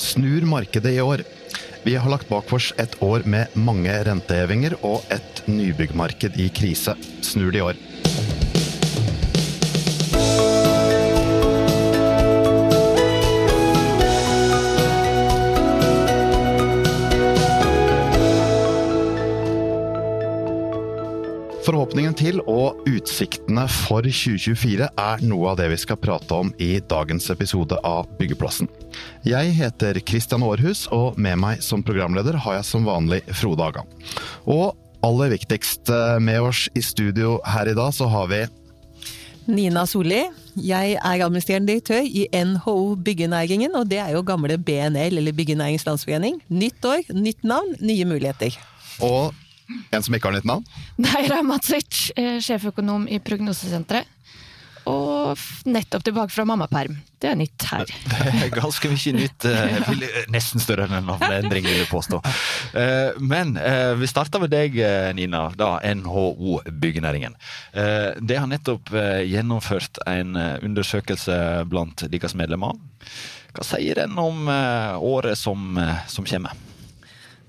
snur markedet i år. Vi har lagt bak oss et år med mange rentehevinger og et nybyggmarked i krise. Snur det i år. Forhåpningen til og utsiktene for 2024 er noe av det vi skal prate om i dagens episode av Byggeplassen. Jeg heter Christian Aarhus, og med meg som programleder har jeg som vanlig Frode Haga. Og aller viktigst eh, med oss i studio her i dag, så har vi Nina Solli. Jeg er administrerende direktør i NHO Byggenæringen, og det er jo gamle BNL, eller Byggenæringens Landsforening. Nytt år, nytt navn, nye muligheter. Og en som ikke har nytt navn? Neira Matsic, sjeføkonom i Prognosesenteret. Nettopp tilbake fra mammaperm. Det er nytt her. Det er ganske mye nytt. Eh, nesten større enn en navneendring, vil jeg påstå. Eh, men eh, vi starter med deg, Nina. da NHO Byggenæringen. Det har nettopp gjennomført en undersøkelse blant deres medlemmer. Hva sier den om året som, som kommer?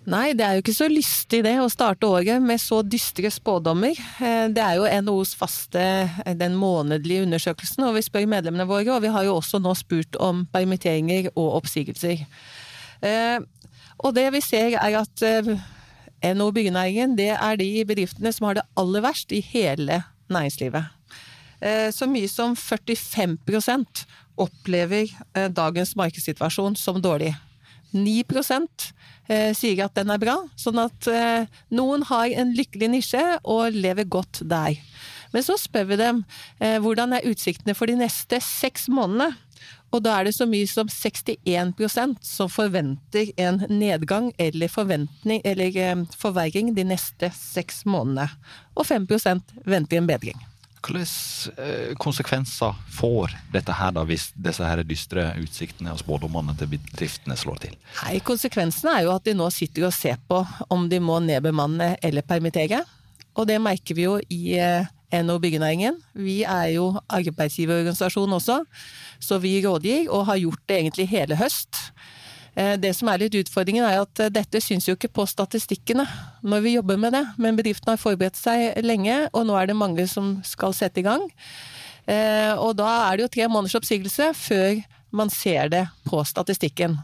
Nei, det er jo ikke så lystig det, å starte året med så dystre spådommer. Eh, det er jo NHOs faste, eh, den månedlige undersøkelsen, og vi spør medlemmene våre. Og vi har jo også nå spurt om permitteringer og oppsigelser. Eh, og det vi ser er at NHO Byggenæringen, det er de bedriftene som har det aller verst i hele næringslivet. Så mye som 45% opplever dagens markedssituasjon som dårlig. 9 eh, sier at den er bra. Sånn at eh, noen har en lykkelig nisje og lever godt der. Men så spør vi dem eh, hvordan er utsiktene for de neste seks månedene. Og da er det så mye som 61% som forventer en nedgang eller, eller forverring de neste seks månedene. Og 5% venter en bedring. Hvilke eh, konsekvenser får dette her da, hvis disse her dystre utsiktene og spådommene til bedriftene slår til? Nei, Konsekvensene er jo at de nå sitter og ser på om de må nedbemanne eller permittere. Og det merker vi jo i NO NHO Byggenæringen. Vi er jo arbeidsgiverorganisasjon også, så vi rådgir og har gjort det egentlig hele høst. Eh, det som er litt utfordringen, er at eh, dette syns jo ikke på statistikkene når vi jobber med det. Men bedriften har forberedt seg lenge, og nå er det mange som skal sette i gang. Eh, og da er det jo tre måneders oppsigelse før man ser det på statistikken.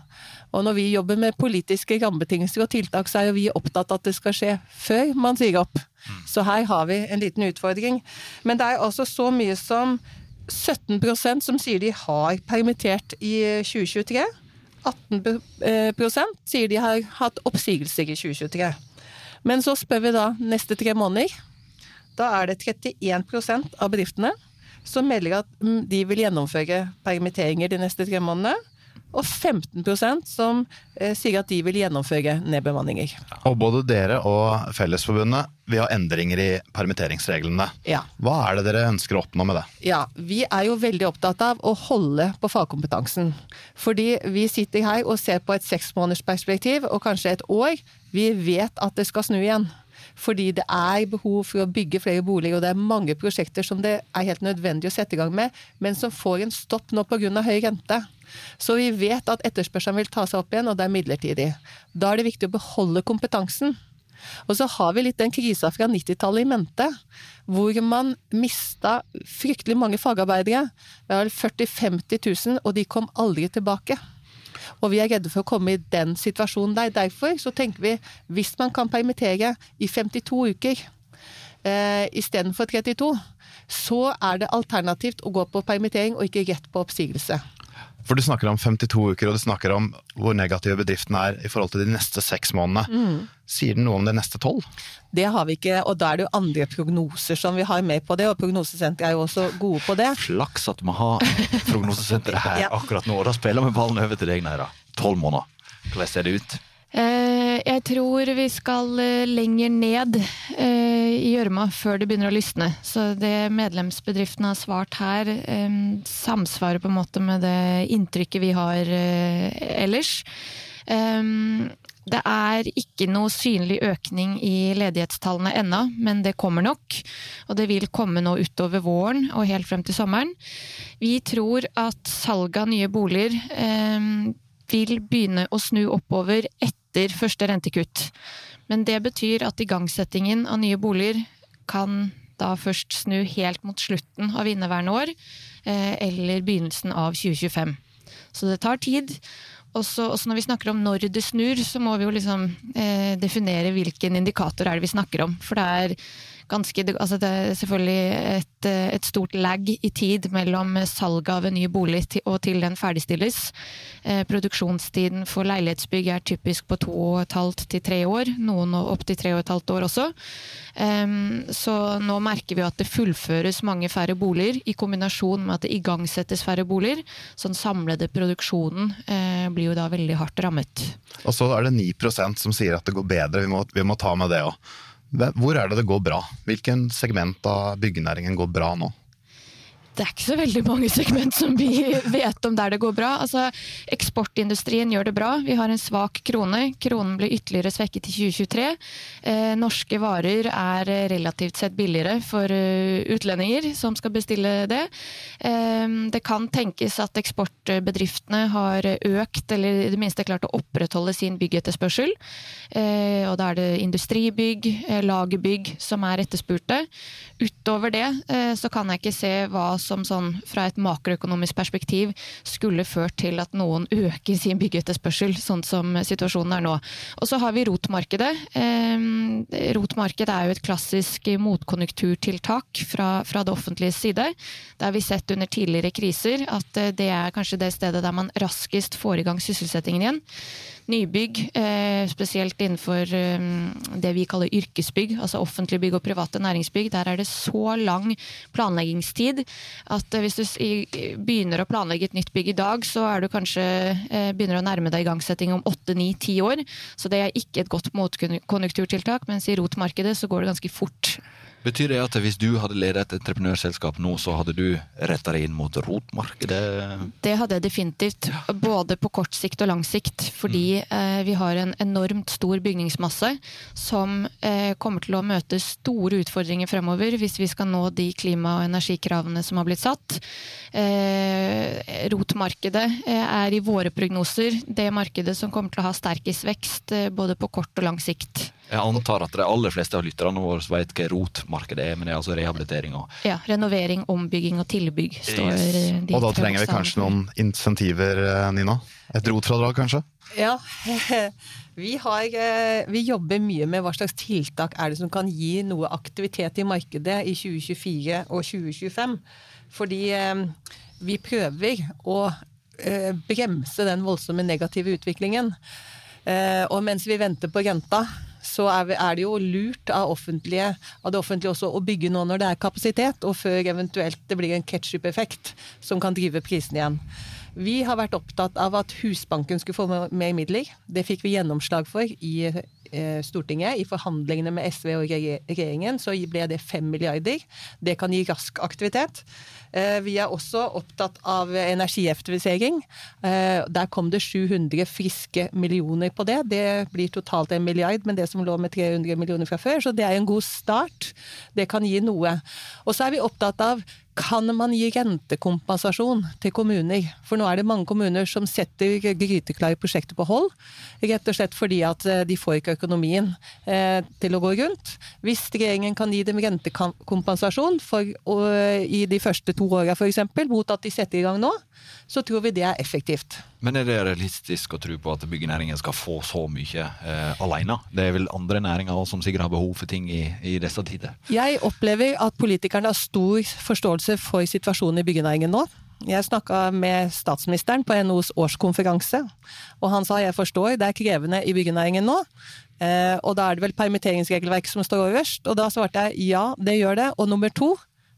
Og når vi jobber med politiske rammebetingelser og tiltak, så er jo vi opptatt av at det skal skje før man sier opp. Så her har vi en liten utfordring. Men det er altså så mye som 17% som sier de har permittert i 2023. 18 eh, sier de har hatt oppsigelser i 2023. Men så spør vi da neste tre måneder. Da er det 31% av bedriftene som melder at mm, de vil gjennomføre permitteringer de neste tre månedene og 15% som eh, sier at de vil gjennomføre nedbemanninger. Og både dere og Fellesforbundet vil ha endringer i permitteringsreglene. Ja. Hva er det dere ønsker å oppnå med det? Ja, Vi er jo veldig opptatt av å holde på fagkompetansen. Fordi vi sitter her og ser på et seksmånedersperspektiv og kanskje et år. Vi vet at det skal snu igjen. Fordi det er behov for å bygge flere boliger, og det er mange prosjekter som det er helt nødvendig å sette i gang med, men som får en stopp nå pga. høy rente. Så vi vet at etterspørselen vil ta seg opp igjen, og det er midlertidig. Da er det viktig å beholde kompetansen. Og så har vi litt den krisa fra 90-tallet i mente, hvor man mista fryktelig mange fagarbeidere. Vi har 40 000-50 000, og de kom aldri tilbake. Og vi er redde for å komme i den situasjonen der. Derfor så tenker vi hvis man kan permittere i 52 uker eh, istedenfor 32, så er det alternativt å gå på permittering og ikke rett på oppsigelse. For du snakker om 52 uker, og du snakker om hvor negativ bedriften er i forhold til de neste seks månedene. Mm. Sier den noe om de neste tolv? Det har vi ikke, og da er det jo andre prognoser som vi har med på det, og Prognosesenteret er jo også gode på det. Flaks at vi har Prognosesenteret her ja. akkurat nå, og da spiller vi ballen over til deg, Neira. Tolv måneder. Hvordan ser det ut? Eh, jeg tror vi skal eh, lenger ned eh, i gjørma før det begynner å lysne. Så det medlemsbedriftene har svart her, samsvarer på en måte med det inntrykket vi har ellers. Det er ikke noe synlig økning i ledighetstallene ennå, men det kommer nok. Og det vil komme nå utover våren og helt frem til sommeren. Vi tror at salget av nye boliger vil begynne å snu oppover etter første rentekutt. Men det betyr at igangsettingen av nye boliger kan da først snu helt mot slutten av inneværende år, eh, eller begynnelsen av 2025. Så det tar tid. Også, også, når vi snakker om når det snur, så må vi jo liksom eh, definere hvilken indikator er det vi snakker om. For det er ganske altså Det er selvfølgelig et, et, stort lag i tid mellom salget av en ny bolig og til den ferdigstilles. Eh, produksjonstiden for leilighetsbygg er typisk på to og et halvt til tre år, noen opptil tre og et halvt år også. Så nå merker vi at det fullføres mange færre boliger, i kombinasjon med at det igangsettes færre boliger. Så den samlede produksjonen eh, blir jo da veldig hardt rammet. Og så er det 9% som sier at det går bedre, vi må, vi må ta med det òg. Hvor er det det går bra? Hvilken segment av byggenæringen går bra nå? Det er ikke så veldig mange segment som vi vet om der det går bra. Altså, eksportindustrien gjør det bra. Vi har en svak krone. Kronen ble ytterligere svekket i 2023. Eh, norske varer er relativt sett billigere for uh, utlendinger som skal bestille det. Eh, det kan tenkes at eksportbedriftene har økt, eller i det minste klart å opprettholde sin byggetterspørsel. Eh, og da er det industribygg, eh, lagerbygg som er etterspurte. Utover det eh, så kan jeg ikke se hva som sånn fra et makroøkonomisk perspektiv skulle ført til at noen øker sin byggeetterspørsel, sånn som situasjonen er nå. Og så har vi rotmarkedet. Eh, rotmarkedet er jo et klassisk motkonjunkturtiltak fra, fra det offentliges side. Det har vi sett under tidligere kriser at eh, det er kanskje det stedet der man raskest får i gang sysselsettingen igjen nybygg, eh, spesielt innenfor eh, det vi kaller yrkesbygg, altså offentlige bygg og private næringsbygg, der er det så lang planleggingstid at eh, hvis du begynner å planlegge et nytt bygg i dag, så er du kanskje begynner å nærme deg igangsetting om åtte, ni, ti år. Så det er ikke et godt motkonjunkturtiltak, mens i rotmarkedet så går det ganske fort. Betyr det at hvis du hadde ledet et entreprenørselskap nå, så hadde du retta deg inn mot rotmarkedet? Det hadde jeg definitivt. Både på kort sikt og lang sikt. Fordi mm. eh, vi har en enormt stor bygningsmasse som eh, kommer til å møte store utfordringer fremover hvis vi skal nå de klima- og energikravene som har blitt satt. Eh, rotmarkedet er i våre prognoser det markedet som kommer til å ha sterkest vekst både på kort og lang sikt. Jeg antar at de aller fleste av lytterne våre vet hva rotmarkedet er, men det er altså rehabilitering og Ja. Renovering, ombygging og tilbygg står yes. Og da trenger vi kanskje noen insentiver, eh, Nina? Et rotfradrag, kanskje? Ja. Vi, har, eh, vi, jobber mye med hva slags tiltak er det som kan gi noe aktivitet i markedet i 2024 og 2025. Fordi eh, vi prøver å bremse den voldsomme negative utviklingen. Og mens vi venter på renta, så er, det jo lurt av, av, det offentlige også å bygge nå når det er kapasitet, og før eventuelt det blir en ketsjup-effekt som kan drive prisene igjen. Vi har vært opptatt av at Husbanken skulle få mer midler. Det fikk vi gjennomslag for i Stortinget. I forhandlingene med SV og regjeringen så ble det fem milliarder. Det kan gi rask aktivitet. Eh, vi er også opptatt av energieffektivisering. Eh, der kom det 700 friske millioner på det. Det blir totalt en milliard, men det som lå med 300 millioner fra før. Så det er en god start. Det kan gi noe. Og så er vi opptatt av kan man gi rentekompensasjon til kommuner? For nå er det mange kommuner som setter gryteklare prosjekter på hold. Rett og slett fordi at eh, de får ikke økonomien eh, til å gå rundt. Hvis regjeringen kan gi dem rentekompensasjon for, og, i de første to åra f.eks., mot at de setter i gang nå, så tror vi det er effektivt. Men er det realistisk å tro på at byggenæringen skal få så mye eh, alene? Det er vel andre næringer som sikkert har behov for ting i, i disse tider? Jeg opplever at politikerne har stor forståelse for situasjonen i byggenæringen nå. Jeg snakka med statsministeren på NOs årskonferanse, og han sa jeg forstår, det er krevende i byggenæringen nå. Eh, og da er det vel permitteringsregelverket som står øverst. Og da svarte jeg ja, det gjør det. Og nummer to,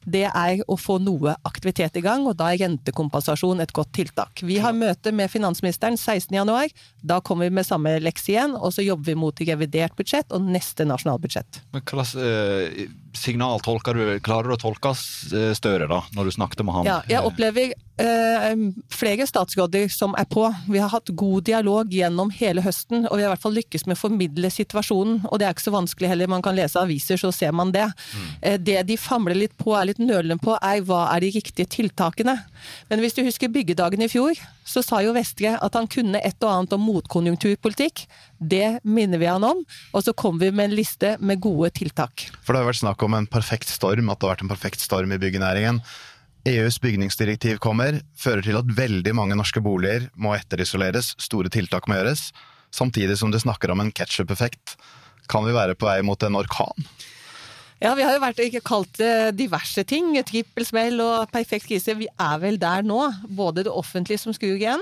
det er å få noe aktivitet i gang, og da er rentekompensasjon et godt tiltak. Vi har møte med finansministeren 16.1. Da kommer vi med samme lekse igjen, og så jobber vi mot revidert budsjett og neste nasjonalbudsjett. Men hva slags eh, signal tolker du, klarer du å tolke eh, Støre, da, når du snakket med han? Ja, jeg opplever eh, flere statsråder som er på. Vi har hatt god dialog gjennom hele høsten, og vi har i hvert fall lykkes med å formidle situasjonen. Og det er ikke så vanskelig heller, man kan lese aviser, så ser man det. Mm. Eh, det de famler litt på, er litt nølende på, er hva er de riktige tiltakene. Men hvis du husker byggedagen i fjor, så sa jo Vestre at han kunne et og annet om motkonjunkturpolitikk. Det minner vi han om, og så kom vi med en liste med gode tiltak. For det har vært snakk om en perfekt storm, at det har vært en perfekt storm i byggenæringen. EUs bygningsdirektiv kommer, fører til at veldig mange norske boliger må etterisoleres, store tiltak må gjøres, samtidig som du snakker om en ketsjup-effekt. Kan vi være på vei mot en orkan? Ja, vi har jo vært kalt det diverse ting. Trippelsmell og perfekt krise. Vi er vel der nå. Både det offentlige som skrur igjen,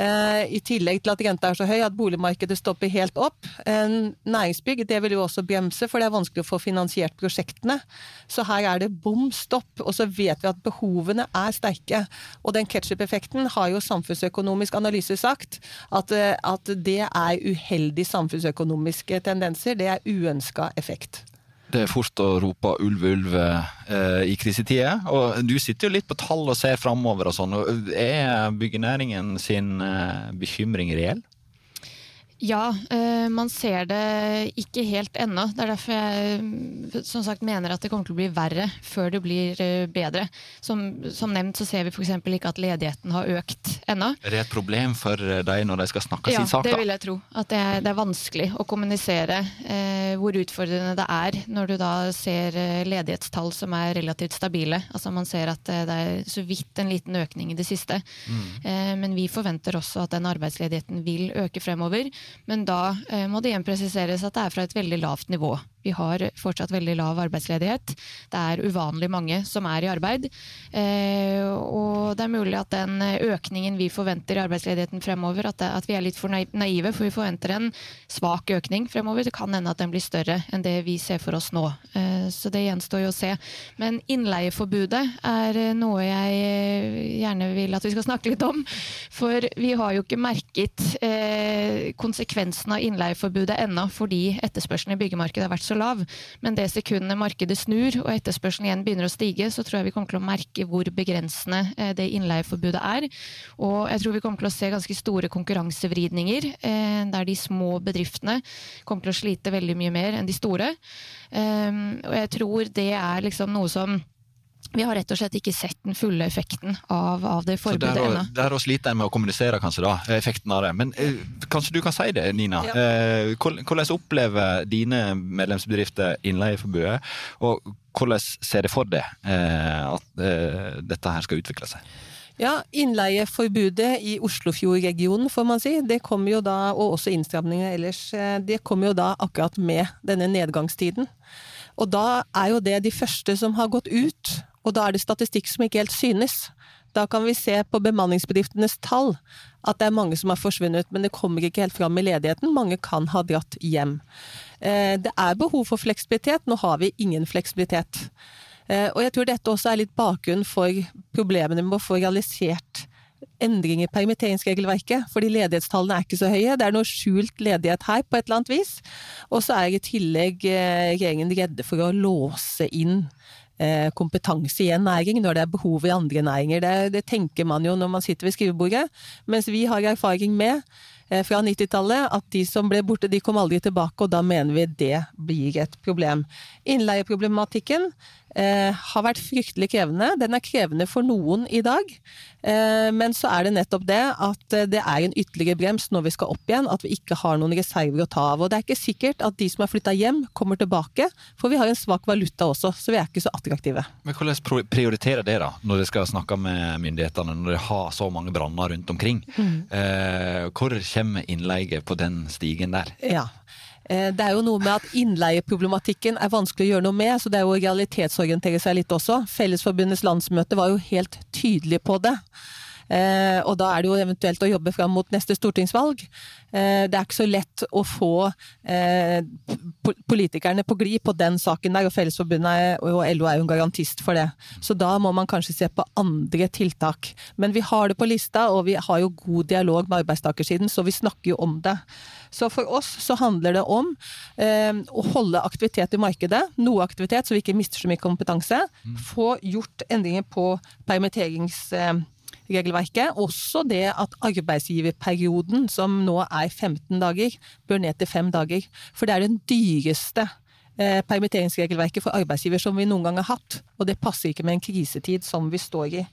eh, i tillegg til at renta er så høy at boligmarkedet stopper helt opp. Eh, næringsbygg det vil jo også bremse, for det er vanskelig å få finansiert prosjektene. Så her er det bom stopp. Og så vet vi at behovene er sterke. Og den ketsjup-effekten har jo Samfunnsøkonomisk analyse sagt at, eh, at det er uheldige samfunnsøkonomiske tendenser. Det er uønska effekt. Det er fort å rope ulv, ulv eh, i krisetider. Og du sitter jo litt på tall og ser framover og sånn. Er byggenæringen sin eh, bekymring reell? Ja, eh, man ser det ikke helt ennå. Det er derfor jeg som sagt mener at det kommer til å bli verre før det blir eh, bedre. Som, som nevnt så ser vi f.eks. ikke at ledigheten har økt ennå. Er det et problem for deg når de skal snakke ja, sin sak? Ja, det vil jeg tro. At det er, det er vanskelig å kommunisere eh, hvor utfordrende det er når du da ser eh, ledighetstall som er relativt stabile. Altså Man ser at det er så vidt en liten økning i det siste. Mm. Eh, men vi forventer også at den arbeidsledigheten vil øke fremover. Men da eh, må det igjen presiseres at det er fra et veldig lavt nivå. Vi har fortsatt veldig lav arbeidsledighet. Det er uvanlig mange som er i arbeid. Eh, og det er mulig at den økningen vi forventer i arbeidsledigheten fremover, at, vi er litt for naive, for vi forventer en svak økning fremover. Det kan hende at den blir større enn det vi ser for oss nå. Eh, så det gjenstår jo å se. Men innleieforbudet er noe jeg gjerne vil at vi skal snakke litt om. For vi har jo ikke merket eh, konsekvensen av innleieforbudet ennå, fordi etterspørselen i byggemarkedet har vært så så lav. Men det sekundet markedet snur og etterspørselen igjen begynner å stige, så tror jeg vi kommer til å merke hvor begrensende eh, det innleieforbudet er. Og jeg tror vi kommer til å se ganske store konkurransevridninger, eh, der de små bedriftene kommer til å slite veldig mye mer enn de store. Ehm, og jeg tror det er liksom noe som vi har rett og slett ikke sett den fulle effekten av, av det forbudet ennå. Der sliter en med å kommunisere, kanskje, da, effekten av det. Men eh, kanskje du kan si det, Nina. Ja. Eh, hvordan opplever dine medlemsbedrifter innleieforbudet, og hvordan ser det for deg eh, at eh, dette her skal utvikle seg? Ja, Innleieforbudet i Oslofjord-regionen, får man si, det kommer jo da, og også innstramningene ellers, eh, det kommer jo da akkurat med denne nedgangstiden. Og da er jo det de første som har gått ut og da er det statistikk som ikke helt synes. Da kan vi se på bemanningsbedriftenes tall at det er mange som har forsvunnet, men det kommer ikke helt fram i ledigheten. Mange kan ha dratt hjem. Eh, det er behov for fleksibilitet. Nå har vi ingen fleksibilitet. Eh, og jeg tror dette også er litt bakgrunn for problemene med å få realisert endring i permitteringsregelverket, fordi ledighetstallene er ikke så høye. Det er noe skjult ledighet her på et eller annet vis. Og så er i tillegg eh, regjeringen redde for å låse inn kompetanse i en næring når det er behov i andre næringer. Det, det tenker man jo når man sitter ved skrivebordet. Mens vi har erfaring med eh, fra 90-tallet at de som ble borte, de kom aldri tilbake, og da mener vi det blir et problem. Innleieproblematikken eh, har vært fryktelig krevende. Den er krevende for noen i dag. Eh, men så er det nettopp det at eh, det er en ytterligere brems når vi skal opp igjen. At vi ikke har noen reserver å ta av. Og det er ikke sikkert at de som har flytta hjem, kommer tilbake. For vi har en svak valuta også, så vi er ikke så attraktive. Men hvordan prioriterer dere da, når dere skal snakke med myndighetene, når dere har så mange branner rundt omkring? Mm. Eh, hvor kommer innleie på den stigen der? Ja, det er jo noe med at innleieproblematikken er vanskelig å gjøre noe med, så det er jo å realitetsorientere seg litt også. Fellesforbundets landsmøte var jo helt tydelig på det. Eh, og da er det jo eventuelt å jobbe fram mot neste stortingsvalg. Eh, det er ikke så lett å få eh, politikerne på glid på den saken der, og Fellesforbundet og LO er jo en garantist for det. Så da må man kanskje se på andre tiltak. Men vi har det på lista, og vi har jo god dialog med arbeidstakersiden, så vi snakker jo om det. Så for oss så handler det om eh, å holde aktivitet i markedet, noe aktivitet så vi ikke mister så mye kompetanse. Mm. Få gjort endringer på permitterings... Eh, regelverket. Også det at arbeidsgiverperioden, som nå er 15 dager, bør ned til 5 dager. For det er den dyreste eh, permitteringsregelverket for arbeidsgiver som vi noen gang har hatt. Og det passer ikke med en krisetid som vi står i.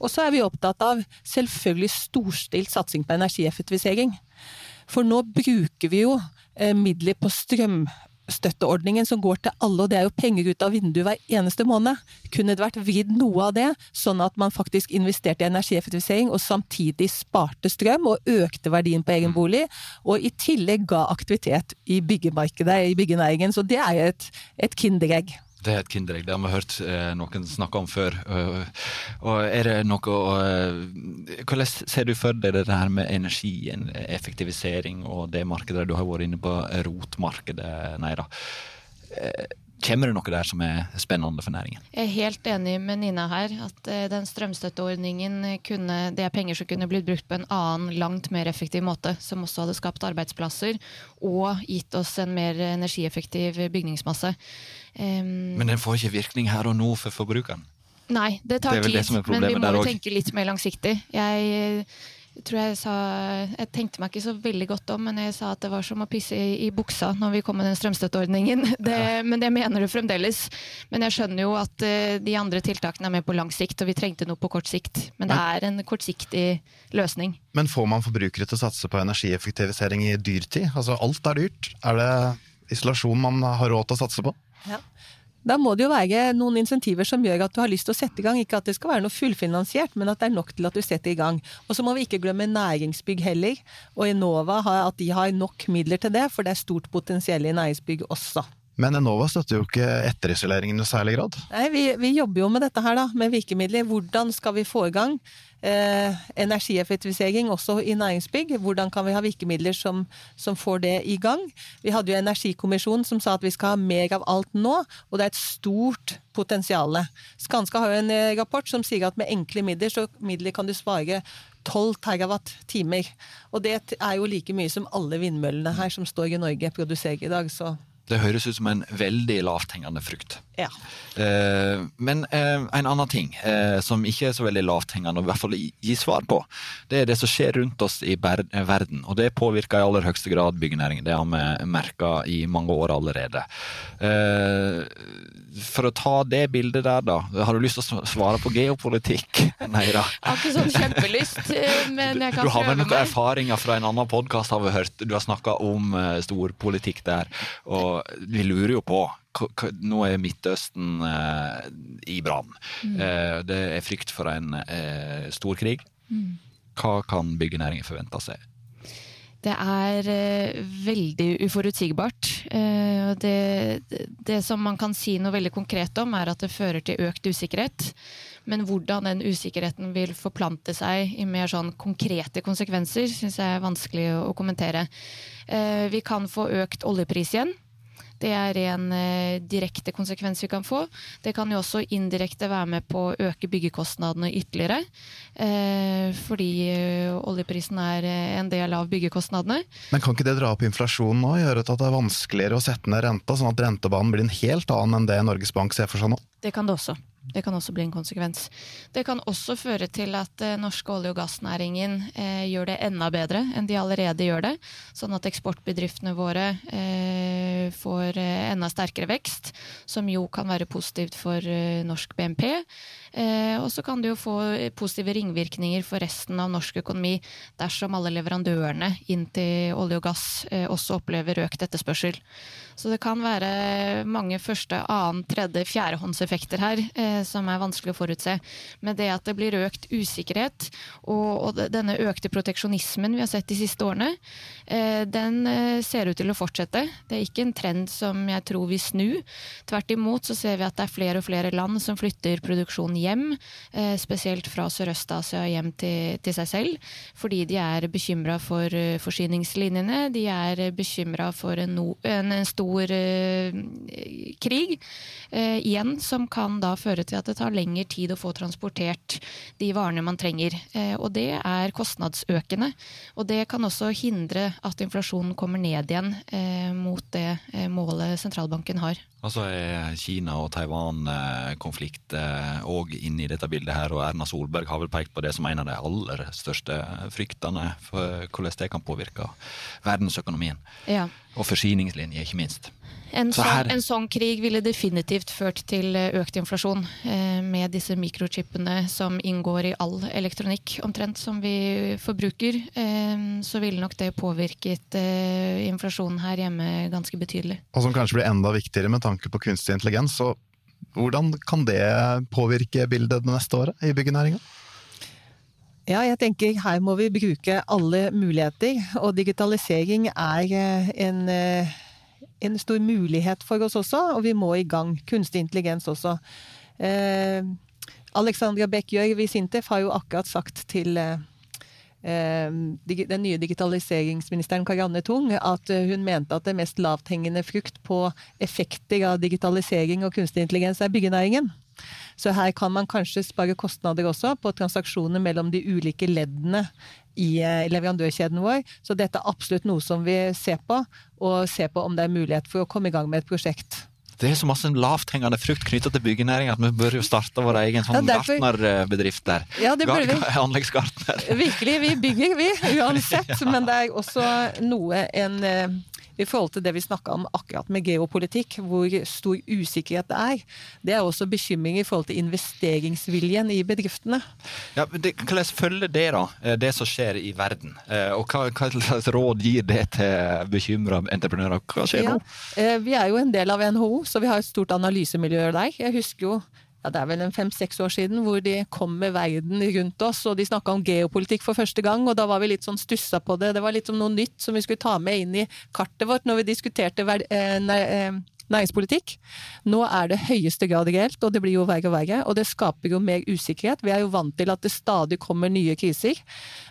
Og så er vi opptatt av selvfølgelig storstilt satsing på energieffektivisering. For nå bruker vi jo eh, midler på strøm støtteordningen som går til alle, og det er jo penger ut av vinduet hver eneste måned. Kunne det vært vridd noe av det, sånn at man faktisk investerte i energieffektivisering og samtidig sparte strøm og økte verdien på egen bolig, og i tillegg ga aktivitet i byggemarkedet, i byggenæringen. Så det er et, et kinderegg. Det er et kinderegg. Det har vi hørt eh, noen snakke om før. Uh, og er det noe uh, Hvordan ser du for deg det her med energieffektivisering og det markedet du har vært inne på, rotmarkedet, Neira? Uh, Kommer det noe der som er spennende for næringen? Jeg er helt enig med Nina her. At den strømstøtteordningen kunne, det er penger som kunne blitt brukt på en annen, langt mer effektiv måte. Som også hadde skapt arbeidsplasser og gitt oss en mer energieffektiv bygningsmasse. Um, men den får ikke virkning her og nå for forbrukeren? Nei, det tar det tid. Det men vi må jo tenke litt mer langsiktig. Jeg, jeg tror jeg sa Jeg tenkte meg ikke så veldig godt om, men jeg sa at det var som å pisse i, i buksa når vi kom med den strømstøtteordningen. Det. Men det mener du fremdeles. Men jeg skjønner jo at uh, de andre tiltakene er med på lang sikt, og vi trengte noe på kort sikt. Men det er en kortsiktig løsning. Men får man forbrukere til å satse på energieffektivisering i dyrtid? Altså alt er dyrt. Er det isolasjon man har råd til å satse på? Ja. Da må det jo være noen insentiver som gjør at du har lyst til å sette i gang. Ikke at det skal være noe fullfinansiert, men at det er nok til at du setter i gang. Og så må vi ikke glemme næringsbygg heller. Og Enova at de har nok midler til det, for det er stort potensiell i næringsbygg også. Men Enova støtter jo ikke etterisolering i særlig grad? Nei, vi, vi, jobber jo med dette her, da, med virkemidler. Hvordan skal vi få i gang eh, energieffektivisering også i næringsbygg? Hvordan kan vi ha virkemidler som, som, får det i gang? Vi hadde jo Energikommisjonen som sa at vi skal ha mer av alt nå, og det er et stort potensial. Skanska har jo en eh, rapport som sier at med enkle midler, så midler kan du spare 12 terawatt-timer. Og det er jo like mye som alle vindmøllene her som står i Norge, produserer i dag. så det høres ut som en veldig lavthengende frukt. Ja. Eh, men eh, en annen ting eh, som ikke er så veldig lavthengende, og i hvert fall gi svar på, det er det som skjer rundt oss i verden. Og det påvirker i aller høyeste grad byggenæringen. Det har vi merka i mange år allerede. For å ta det bildet der, da. Har du lyst til å svare på geopolitikk? Nei da. Jeg har ikke sånn kjempelyst, men jeg kan prøve meg. Du har vel noen erfaringer fra en annen podkast, har vi hørt. Du har snakka om storpolitikk der. Og vi lurer jo på nå er Midtøsten eh, i brann. Mm. Eh, det er frykt for en eh, storkrig. Mm. Hva kan byggenæringen forvente seg? Det er eh, veldig uforutsigbart. Eh, det, det, som man kan si noe veldig konkret om, er at det fører til økt usikkerhet. Men hvordan den usikkerheten vil forplante seg i mer sånn konkrete konsekvenser, syns jeg er vanskelig å, å kommentere. Eh, vi kan få økt oljepris igjen. Det er en eh, direkte konsekvens vi kan få. Det kan jo også indirekte være med på å øke byggekostnadene ytterligere. Eh, fordi eh, oljeprisen er en del av byggekostnadene. Men kan ikke det dra opp inflasjonen og gjøre at det er vanskeligere å sette ned renta, sånn at rentebanen blir en helt annen enn det Norges Bank ser for seg nå? Det kan det også. Det kan også bli en konsekvens. Det kan også føre til at eh, norske olje- og gassnæringen eh, gjør det enda bedre enn de allerede gjør det. Sånn at eksportbedriftene våre eh, får eh, enda sterkere vekst, som jo kan være positivt for eh, norsk BNP. Eh, og så kan det jo få positive ringvirkninger for resten av norsk økonomi dersom alle leverandørene inn til olje og gass eh, også opplever økt etterspørsel. Så det kan være mange første, annen, tredje, fjerdehåndseffekter her eh, som er vanskelig å forutse. Men det at det blir økt usikkerhet, og, denne økte proteksjonismen vi har sett de siste årene, eh, den eh, ser ut til å fortsette. Det er ikke en trend som jeg tror vil snu. Tvert imot så ser vi at det er flere og flere land som flytter produksjonen hjem, eh, spesielt fra Sørøst-Asia hjem til, til, seg selv, fordi de er bekymra for eh, forsyningslinjene. De er bekymra for en, no, en, en, stor uh, krig, uh, igjen, som kan da føre til at det tar lengre tid å få transportert de varene man trenger. Uh, og det er kostnadsøkende. Og det kan også hindre at inflasjonen kommer ned igjen mot det målet sentralbanken har. Altså er Kina og Taiwan-konflikt og òg inne i dette bildet her, og Erna Solberg har vel pekt på det som en av de aller største fryktene for hvordan det kan påvirke verdensøkonomien. Ja. Og forsyningslinjer, ikke minst. En, Så sånn, her- en sånn krig ville definitivt ført til eh, økt inflasjon, eh, med disse mikrochipene som inngår i all elektronikk omtrent som vi forbruker. Eh, så ville nok det påvirket inflasjonen her hjemme ganske betydelig. Og som kanskje blir enda viktigere med tanke på kunstig intelligens. Så hvordan kan det påvirke bildet det neste året i byggenæringa? Ja, jeg tenker her må vi bruke alle muligheter, og digitalisering er eh, en, eh, en stor mulighet for oss også, og vi må i gang. Kunstig intelligens også. Eh, Alexandra Beck Gjørv i Sintef har jo akkurat sagt til eh, den nye digitaliseringsministeren Karianne Tung at eh, hun mente at det mest lavthengende frukt på effekter av digitalisering og kunstig intelligens er byggenæringen. Så her kan man kanskje spare kostnader også på transaksjoner mellom de ulike leddene i eh, leverandørkjeden vår. Så dette er absolutt noe som vi ser på, og ser på om det er mulighet for å komme i gang med et prosjekt. Det er så masse lavthengende frukt knytta til byggenæringa at vi bør jo starte vår egen sånn Ja, derfor- gartnerbedrift der. Ja, det burde vi. Anleggsgartner. Virkelig, vi bygger vi, uansett. Men det er også noe en eh, i forhold til det vi snakka om akkurat med geopolitikk, hvor stor usikkerhet det er. Det er også bekymring i forhold til investeringsviljen i bedriftene. Ja, det, Hvordan følger det da, eh, det som skjer i verden? Eh, Og hva, hva slags råd gir det til bekymra entreprenører? Hva skjer Ja. nå? Eh, Vi er jo en del av NHO, så vi har et stort analysemiljø der. Jeg husker jo ja, det er vel en fem-seks år siden hvor de kom med verden rundt oss, og de snakka om geopolitikk for første gang, og da var vi litt sånn stussa på det. Det var litt som noe nytt som vi skulle ta med inn i kartet vårt når vi diskuterte ver- eh, eh, næringspolitikk. Nå er det høyeste grad reelt, og det blir jo verre og verre. Og det skaper jo mer usikkerhet. Vi er jo vant til at det stadig kommer nye kriser.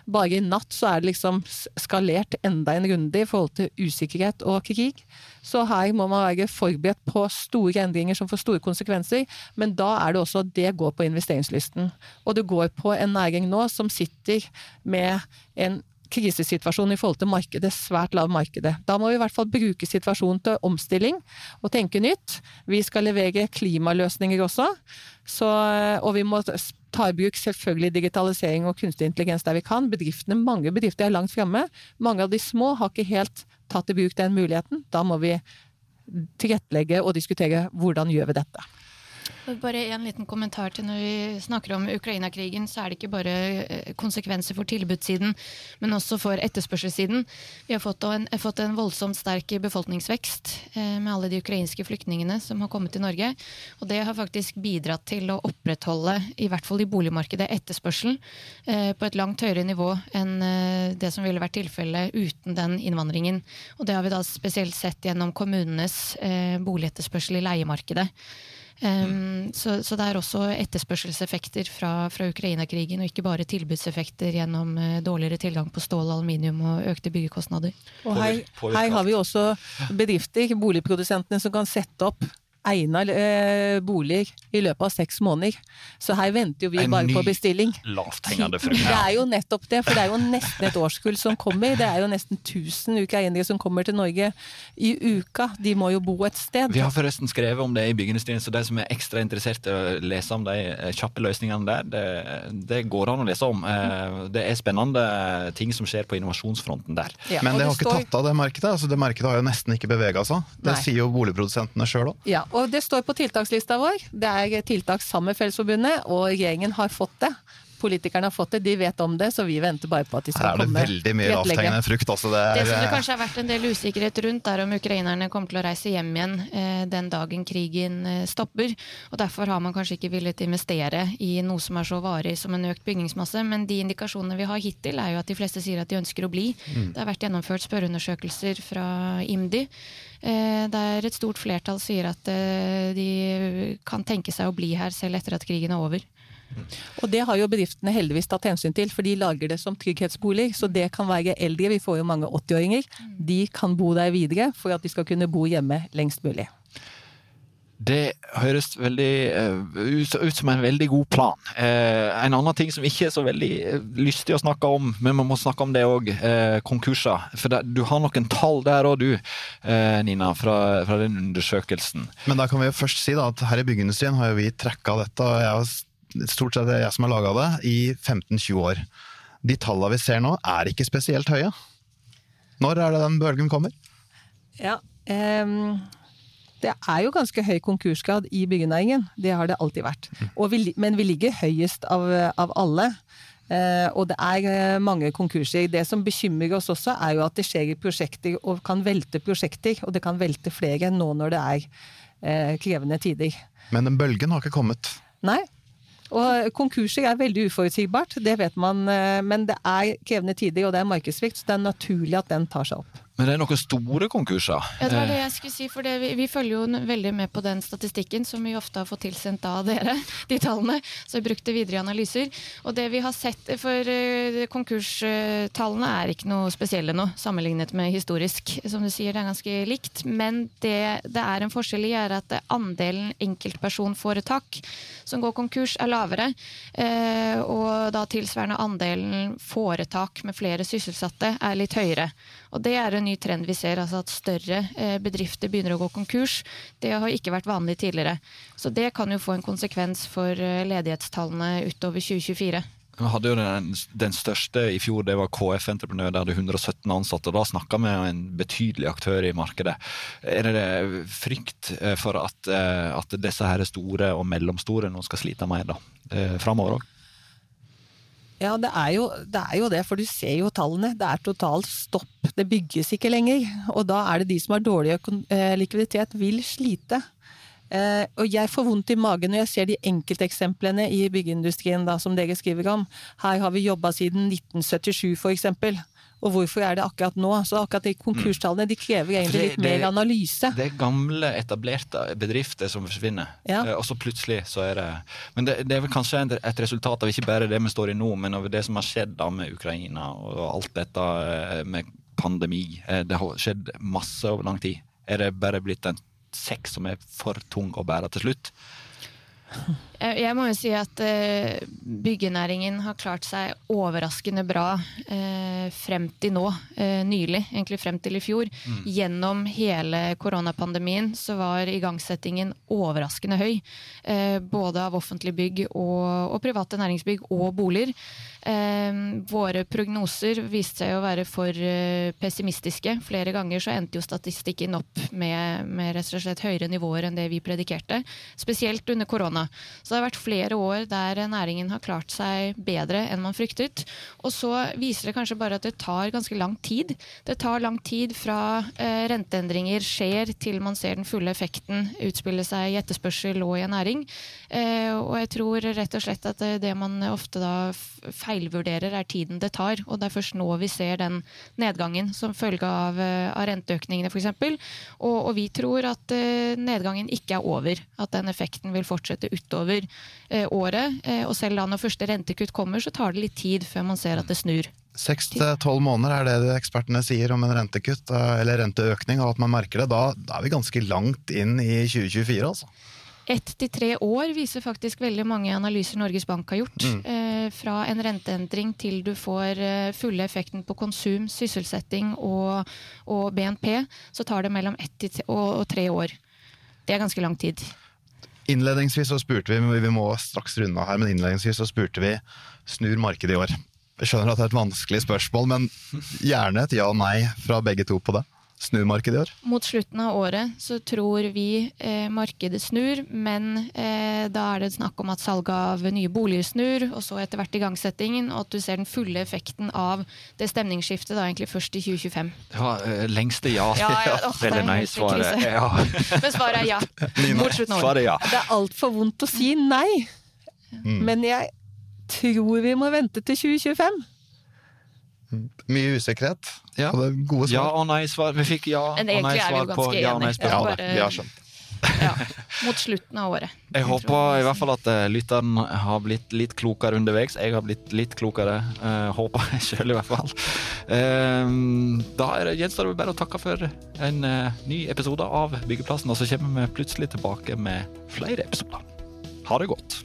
Bare i natt så er det liksom skalert enda en runde i forhold til usikkerhet og krig. Så her må man være forberedt på store endringer som får store konsekvenser. Men da er det også at det går på investeringslysten. Og det går på en næring nå som sitter med en krisesituasjon i forhold til markedet, svært lav markedet. Da må vi i hvert fall bruke situasjonen til omstilling og tenke nytt. Vi skal levere klimaløsninger også, så, og vi må ta i bruk selvfølgelig digitalisering og kunstig intelligens der vi kan. Bedriftene, mange bedrifter er langt framme. Mange av de små har ikke helt tatt i bruk den muligheten. Da må vi tilrettelegge og diskutere hvordan gjør vi dette. Bare en liten kommentar til når vi snakker om Ukraina-krigen, så er det ikke bare eh, konsekvenser for tilbudssiden, men også for etterspørselssiden. Vi har fått en, fått en voldsomt sterk befolkningsvekst eh, med alle de ukrainske flyktningene som har kommet til Norge. Og det har faktisk bidratt til å opprettholde, i hvert fall i boligmarkedet, etterspørselen eh, på et langt høyere nivå enn eh, det som ville vært tilfellet uten den innvandringen. Og det har vi da spesielt sett gjennom kommunenes eh, boligetterspørsel i leiemarkedet. Um, så, så det er også etterspørselseffekter fra, fra Ukraina-krigen, og ikke bare tilbudseffekter gjennom uh, dårligere tilgang på stål og aluminium og økte byggekostnader. Og her, her har vi også bedrifter, boligprodusentene, som kan sette opp egna eh, boliger i løpet av seks måneder. Så her venter jo vi En bare ny på bestilling. Lavthengende frukt. Det er jo nettopp det, for det er jo nesten et årskull som kommer. Det er jo nesten 1000 ukrainere som kommer til Norge i uka. De må jo bo et sted. Vi har forresten skrevet om det i Byggeindustrien, så de som er ekstra interessert i å lese om de eh, kjappe løsningene der, det, det går an å lese om. Eh, Det er spennende ting som skjer på innovasjonsfronten der. Ja, Men det har ikke står- tatt av det markedet. altså Det markedet har jo nesten ikke bevega seg. Det Nei. sier jo boligprodusentene sjøl òg. Ja, og det står på tiltakslista vår. Det er tiltak sammen med Fellesforbundet, og regjeringen har fått det. Politikerne har fått det, de vet om det, så vi venter bare på at de skal komme. Her er det komme. veldig mye lavthengende frukt. altså Det Det er, som det eh, kanskje har vært en del usikkerhet rundt, er om ukrainerne kommer til å reise hjem igjen eh, den dagen krigen eh, stopper. Og Derfor har man kanskje ikke villet investere i noe som er så varig som en økt bygningsmasse. Men de indikasjonene vi har hittil, er jo at de fleste sier at de ønsker å bli. Det har vært gjennomført spørreundersøkelser fra IMDi. eh, Der et stort flertall sier at eh, de kan tenke seg å bli her selv etter at krigen er over. Og det har jo bedriftene heldigvis tatt hensyn til, for de lager det som trygghetsboliger. Så det kan være eldre, vi får jo mange 80-åringer. De kan bo der videre for at de skal kunne bo hjemme lengst mulig. Det høres veldig eh, ut, som en veldig god plan. Eh, en annen ting som ikke er så veldig eh, lystig å snakke om, men man må snakke om det òg, eh, konkurser. For det, du har noen tall der òg, du, Nina, fra, fra den undersøkelsen. Men da kan vi jo først si da at her i byggeindustrien har jo vi trekka dette. og jeg har stort sett jeg som har laga det, i 15-20 år. De tallene vi ser nå, er ikke spesielt høye. Når er det den bølgen kommer? Ja, um, det er jo ganske høy konkursgrad i byggenæringen. Det har det alltid vært. Vi, men vi ligger høyest av, av alle. Eh, og det er eh, mange konkurser. Det som bekymrer oss også, er jo at det skjer prosjekter og kan velte prosjekter. Og det kan velte flere nå når det er eh, krevende tider. Men den bølgen har ikke kommet? Nei. Og konkurser er veldig uforutsigbart, det vet man. Eh, men det er krevende tider, og det er markedssvikt, så det er naturlig at den tar seg opp. Men det er noen store konkurser? Ja, det var det jeg skulle si. For det, vi, vi, følger jo veldig med på den statistikken som vi ofte har fått tilsendt av dere, de tallene. Så vi brukte videre i analyser. Og det vi har sett for uh, konkurstallene er ikke noe spesielle nå, sammenlignet med historisk. Som du sier, det er ganske likt. Men det det er en forskjell i, er at andelen enkeltpersonforetak som går konkurs, er lavere. Og da tilsvarende andelen foretak med flere sysselsatte er litt høyere. Og det er en ny trend vi ser, altså at større eh, bedrifter begynner å gå konkurs. Det har ikke vært vanlig tidligere. Så det kan jo få en konsekvens for eh, ledighetstallene utover 2024. Vi hadde jo den, den, største i fjor, det var KF Entreprenør, der det er 117 ansatte. Da snakka vi med en betydelig aktør i markedet. Er det frykt eh, for at, at disse her store og mellomstore nå skal slite mer da, framover òg? Ja, det er, jo, det er, jo, det for du ser jo tallene. Det er totalt stopp. Det bygges ikke lenger. Og da er det de som har dårlig eh, likviditet, vil slite. Eh, og jeg får vondt i magen når jeg ser de enkelteksemplene i byggeindustrien da, som dere skriver om. Her har vi jobba siden 1977 for eksempel. Og hvorfor er det akkurat nå? Så akkurat de konkurstallene de krever egentlig litt det, mer analyse. Det er gamle, etablerte bedrifter som forsvinner. Ja. Eh, og så plutselig så er det Men det, det, er vel kanskje et resultat av ikke bare det vi står i nå, men av det som har skjedd da med Ukraina og alt dette eh, med pandemi. Eh, det har skjedd masse over lang tid. Er det bare blitt en sekk som er for tung å bære til slutt? Jeg må jo si at uh, byggenæringen har klart seg overraskende bra uh, frem til nå, nylig, egentlig frem til i fjor. Mm. Gjennom hele koronapandemien så var igangsettingen overraskende høy. både av offentlige bygg og, og private næringsbygg og boliger. våre prognoser viste seg å være for pessimistiske. Flere ganger så endte jo statistikken opp med, med rett og slett høyere nivåer enn det vi predikerte. Spesielt under korona. Så det har vært flere år der næringen har klart seg bedre enn man fryktet. Og så viser det kanskje bare at det tar ganske lang tid. Det tar lang tid fra eh, renteendringer skjer til man ser den fulle effekten utspille seg i etterspørsel og i en næring. Eh, og jeg tror rett og slett at det, det man ofte da feilvurderer, er tiden det tar. Og det er først nå vi ser den nedgangen som følge av, eh, av renteøkningene f.eks. Og, og vi tror at eh, nedgangen ikke er over. At den effekten vil fortsette utover eh, året. Eh, og selv da når første rentekutt kommer, så tar det litt tid før man ser at det snur. Seks til tolv måneder er det ekspertene sier om en rentekutt, eh, eller renteøkning, og at man merker det. Da, da er vi ganske langt inn i 2024, altså. Ett til tre år viser faktisk veldig mange analyser Norges Bank har gjort. Mm. Eh, fra en renteendring til du får eh, fulle effekten på konsum, sysselsetting og, og BNP, så tar det mellom ett og, og tre år. Det er ganske lang tid. Innledningsvis så spurte vi, vi må straks runde her, men innledningsvis så spurte vi snur markedet i år. Jeg skjønner at det er et vanskelig spørsmål, men gjerne et ja og nei fra begge to på det snur markedet i år? Mot slutten av året så tror vi eh, markedet snur, men eh, da er det snakk om at salget av nye boliger snur, og så etter hvert igangsettingen, og at du ser den fulle effekten av det stemningsskiftet da egentlig først i 2025. Det var uh, lengste ja. ja, ja oh, eller nei-svaret. Ja. men svaret er ja. Mot slutten av året. Ja. Det er altfor vondt å si nei, mm. men jeg tror vi må vente til 2025. Mye usikkerhet. Ja. Og det er gode svar. Ja og nei-svar. Vi fikk ja og nei-svar på ja og nei-spørsmål. Ja, vi har skjønt. ja, mot slutten av året. Jeg, jeg håper i hvert fall at uh, lytteren har blitt litt klokere underveis. Jeg har blitt litt klokere. Uh, håper jeg sjøl, i hvert fall. Uh, da gjenstår det bare å takke for en uh, ny episode av Byggeplassen, og så kommer vi plutselig tilbake med flere episoder. Ha det godt.